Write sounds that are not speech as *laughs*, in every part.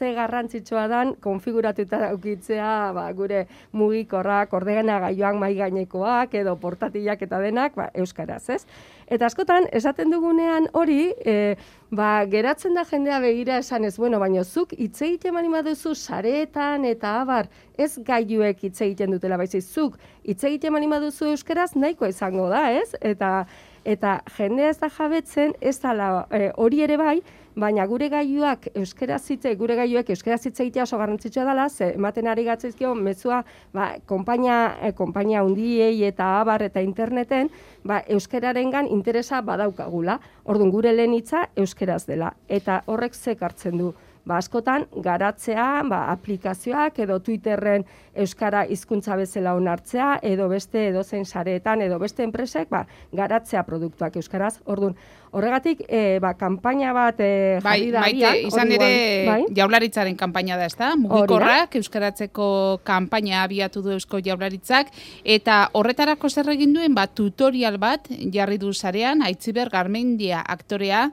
ze garrantzitsua dan konfiguratuta daukitzea ba, gure mugikorrak, ordegena gaioak mai gainekoak edo portatilak eta denak ba, euskaraz, ez? Eta askotan, esaten dugunean hori, e, ba, geratzen da jendea begira esan ez, bueno, baina zuk hitz egiten mani baduzu sareetan eta abar, ez gaiuek hitz egiten dutela, baizik zuk hitz egiten mani baduzu euskaraz nahiko izango da, ez? Eta eta jendea ez da jabetzen, ez da e, hori ere bai, baina gure gaiuak euskaraz hitze, gure gaiuak euskaraz hitze egitea oso garrantzitsua dela, ze ematen ari gatzizkio mezua, ba, konpainia, e, konpainia undiei eta abar eta interneten, ba, euskararengan interesa badaukagula. Orduan gure lehen hitza euskaraz dela eta horrek zekartzen du ba, askotan garatzea, ba, aplikazioak edo Twitterren euskara hizkuntza bezala onartzea edo beste edozein sareetan edo beste enpresek ba, garatzea produktuak euskaraz. Ordun, horregatik e, ba kanpaina bat e, bai, jarri da maite, izan ere bai? jaularitzaren kanpaina da, ezta? Mugikorrak euskaratzeko kanpaina abiatu du Eusko Jaularitzak eta horretarako zer egin duen ba tutorial bat jarri du sarean Aitziber Garmendia aktorea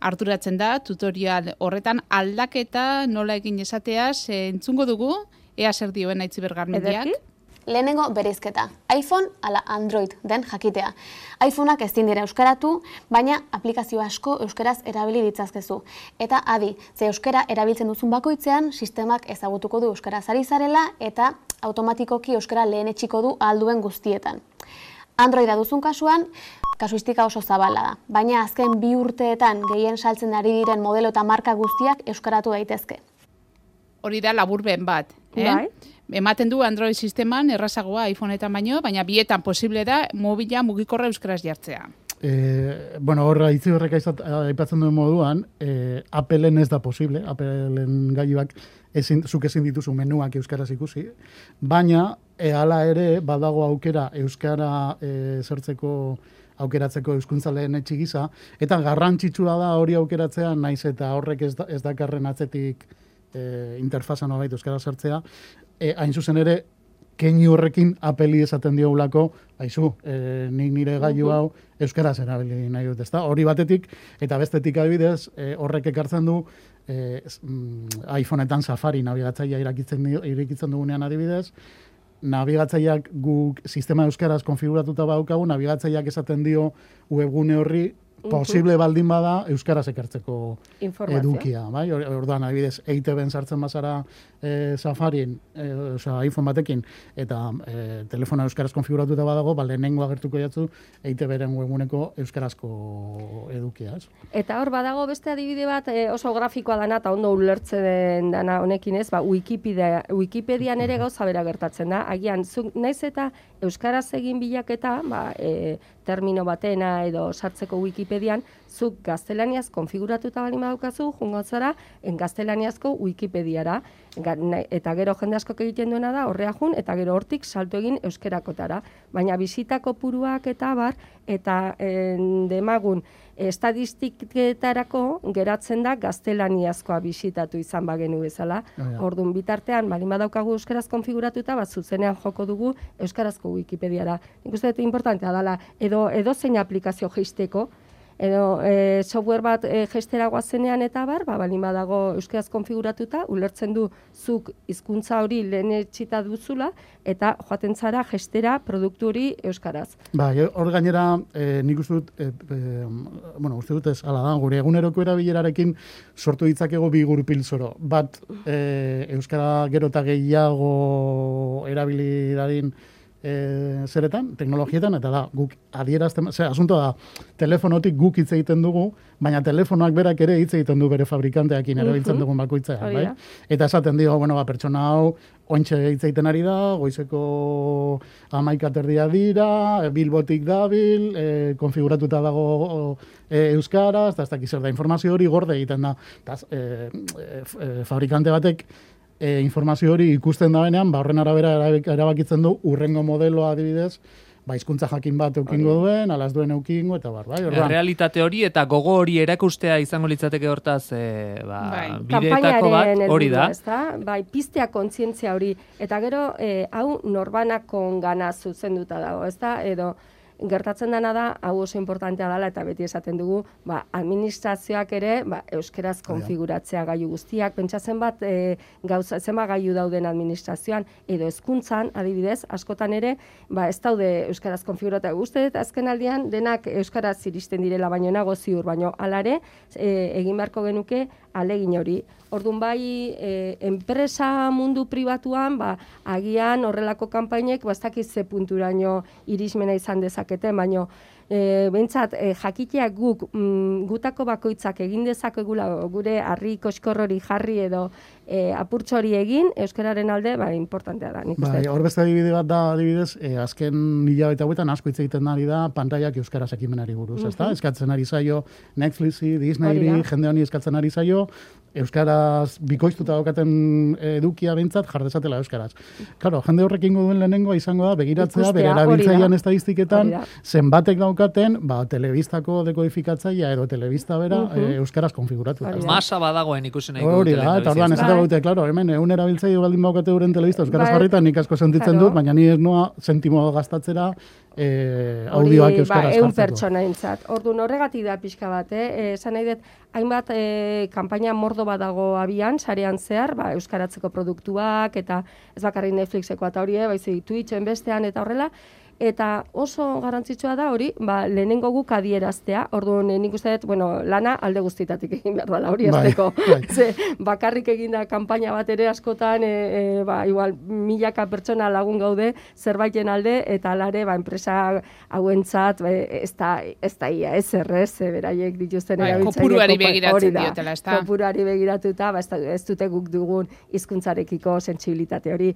arduratzen da tutorial horretan aldaketa nola egin esatea entzungo dugu ea zer dioen aitzi bergarmendiak. Lehenengo bereizketa, iPhone ala Android den jakitea. iPhoneak ez dira euskaratu, baina aplikazio asko euskaraz erabili ditzazkezu. Eta adi, ze euskara erabiltzen duzun bakoitzean, sistemak ezagutuko du euskaraz ari zarela eta automatikoki euskara lehen etxiko du alduen guztietan. Androida duzun kasuan, kasuistika oso zabala da, baina azken bi urteetan gehien saltzen ari diren modelo eta marka guztiak euskaratu daitezke. Hori da laburben bat, eh? Bai. Ematen du Android sisteman errazagoa iPhone eta baino, baina bietan posible da mobila mugikorra euskaraz jartzea. E, bueno, horra itzi horrek aipatzen duen moduan, e, Appleen ez da posible, Appleen gaiuak ezin, zuk ezin dituzu menuak euskaraz ikusi, baina e, ala ere badago aukera euskara e, zertzeko aukeratzeko euskuntza lehen gisa, eta garrantzitsua da hori aukeratzea, naiz eta horrek ez, da, ez dakarren atzetik e, interfaza nolait euskara sartzea, e, hain zuzen ere, keinu horrekin apeli esaten diogulako, haizu, e, nik nire gaiu hau euskaraz erabili nahi dut, ezta? Hori batetik, eta bestetik adibidez, e, horrek ekartzen du, e, iPhoneetan Safari nabigatzaia irakitzen, irakitzen dugunean adibidez, nabigatzaileak guk sistema euskaraz konfiguratuta baukagu, nabigatzaileak esaten dio webgune horri posible baldin bada euskaraz ekartzeko edukia, bai? Orduan, adibidez, EITB-en sartzen bazara e, Safarien, e, osea, iPhone batekin, eta e, telefona euskaraz konfiguratuta badago, ba, lehenengo agertuko jatzu EITB-ren webguneko euskarazko edukia, ez? Eta hor, badago beste adibide bat e, oso grafikoa dana, eta ondo ulertzen dana honekin ez, ba, Wikipedia, Wikipedian ere gauza bera gertatzen da, agian, zuk, naiz eta euskaraz egin bilaketa, ba, e, termino batena edo sartzeko Wikipedian, zuk gaztelaniaz konfiguratuta bali madaukazu, jungo zara, en gaztelaniazko Wikipediara. Eta gero jende asko egiten duena da, horrea jun, eta gero hortik salto egin euskerakotara. Baina bisitako puruak eta bar, eta en, demagun, estadistiketarako geratzen da gaztelaniazkoa bisitatu izan bagenu bezala. Oh, ja. Orduan bitartean, bali madaukagu euskaraz konfiguratuta, bat zuzenean joko dugu euskarazko Wikipediara. Nik uste dut importantea dela, edo, edo zein aplikazio geisteko, edo e, software bat e, gestera guazenean eta bar, ba, balin badago euskaraz konfiguratuta, ulertzen du zuk hizkuntza hori lehen etxita duzula, eta joaten zara gestera produktu hori euskaraz. Ba, hor gainera, e, nik uste dut, e, e, bueno, uste dut ez, ala da, gure eguneroko erabilerarekin sortu ditzakego bi gurupil zoro. Bat, e, euskara gero eta gehiago erabili dadin, e, zeretan, teknologietan, eta da, guk adierazten, ze, asunto da, telefonotik guk hitz egiten dugu, baina telefonoak berak ere hitz egiten du bere fabrikanteakin erabiltzen dugun bakoitzean, bai? Eta esaten dio, bueno, ba, pertsona hau, ointxe hitz egiten ari da, goizeko amaikaterdia dira, bilbotik dabil, e, konfiguratuta dago e, euskaraz, eta ez dakiz da informazio hori gorde egiten da. Eta, e, e, fabrikante batek, e, informazio hori ikusten da benean, ba, horren arabera erabakitzen du urrengo modeloa adibidez, ba, izkuntza jakin bat eukingo duen, alaz duen eukingo, eta bar, bai, orduan. Realitate hori eta gogo hori erakustea izango litzateke hortaz, e, ba, bai. bideetako bat, hori da. Ezta? Bai, piztea kontzientzia hori, eta gero, e, hau norbanakon gana zuzenduta dago, ezta? Edo, gertatzen dena da, hau oso importantea dela, eta beti esaten dugu, ba, administrazioak ere, ba, euskeraz konfiguratzea gaiu guztiak, pentsatzen bat, e, gauza, zema gaiu dauden administrazioan, edo hezkuntzan adibidez, askotan ere, ba, ez daude euskaraz konfiguratzea guzti, eta azken aldian, denak euskaraz iristen direla, baino nago ziur, baino alare, e, egin beharko genuke, alegin hori. Orduan bai, e, enpresa mundu pribatuan, ba, agian horrelako kanpainek, bastakiz ze punturaino irismena izan dezaketen, baino e, bentsat, e, jakitea guk, mm, gutako bakoitzak egin dezakegula gure harri koskorrori jarri edo e, apurtxori egin, euskararen alde, ba, importantea da. Bai, hor beste adibide bat da, adibidez, e, azken nila eta huetan asko hitz egiten ari da, pantaiak euskaraz ekimenari buruz, uh -huh. Eskatzen ari zaio Netflixi, Disneyri, jende honi eskatzen ari zaio, euskaraz bikoiztuta daukaten edukia bintzat jardezatela euskaraz. Claro, jende horrekin duen lehenengoa izango da, begiratzea, bere erabiltzailean estadistiketan, zenbatek daukaten, ba, telebistako dekodifikatzaia edo telebista bera uh -huh. euskaraz konfiguratu. Masa badagoen ikusen nahi Hori da, eta orduan, ez bai. claro, hemen, egun erabiltzaile baldin baukate uren telebista euskaraz bai. jarrita, nik asko sentitzen dut, baina ni ez noa sentimo gastatzera eh, audioak euskaraz ba, pertsona intzat. Ordu horregatik da pixka bat, eh? Esan nahi dut, hainbat eh, kampaina mordo bat dago abian, sarean zehar, ba, euskaratzeko produktuak, eta ez bakarrik Netflixeko eta hori, baizik Twitchen bestean, eta horrela, eta oso garrantzitsua da hori, ba, lehenengo guk adieraztea, orduan nik uste dut, bueno, lana alde guztitatik egin behar dela hori bai, azteko. Bai. *laughs* Ze, bakarrik egin da kampaina bat ere askotan, e, e, ba, igual, milaka pertsona lagun gaude zerbaiten alde, eta alare, ba, enpresa hauentzat, ba, ez da, ez da ia, ez errez, e, beraiek dituzten bai, Kopuruari begiratzen diotela, ez da. Kopuruari begiratuta, ba, ez, ez dute guk dugun hizkuntzarekiko sentsibilitate hori.